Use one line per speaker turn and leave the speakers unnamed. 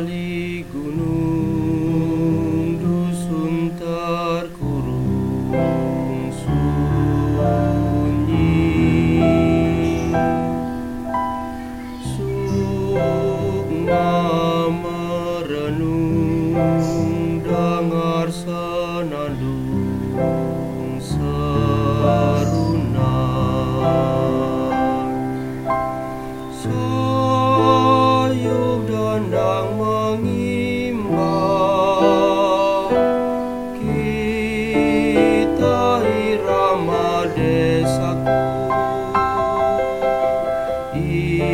kali gunung dusun terkurung sunyi. Sukma merenung dengar senandung seruna Sukma e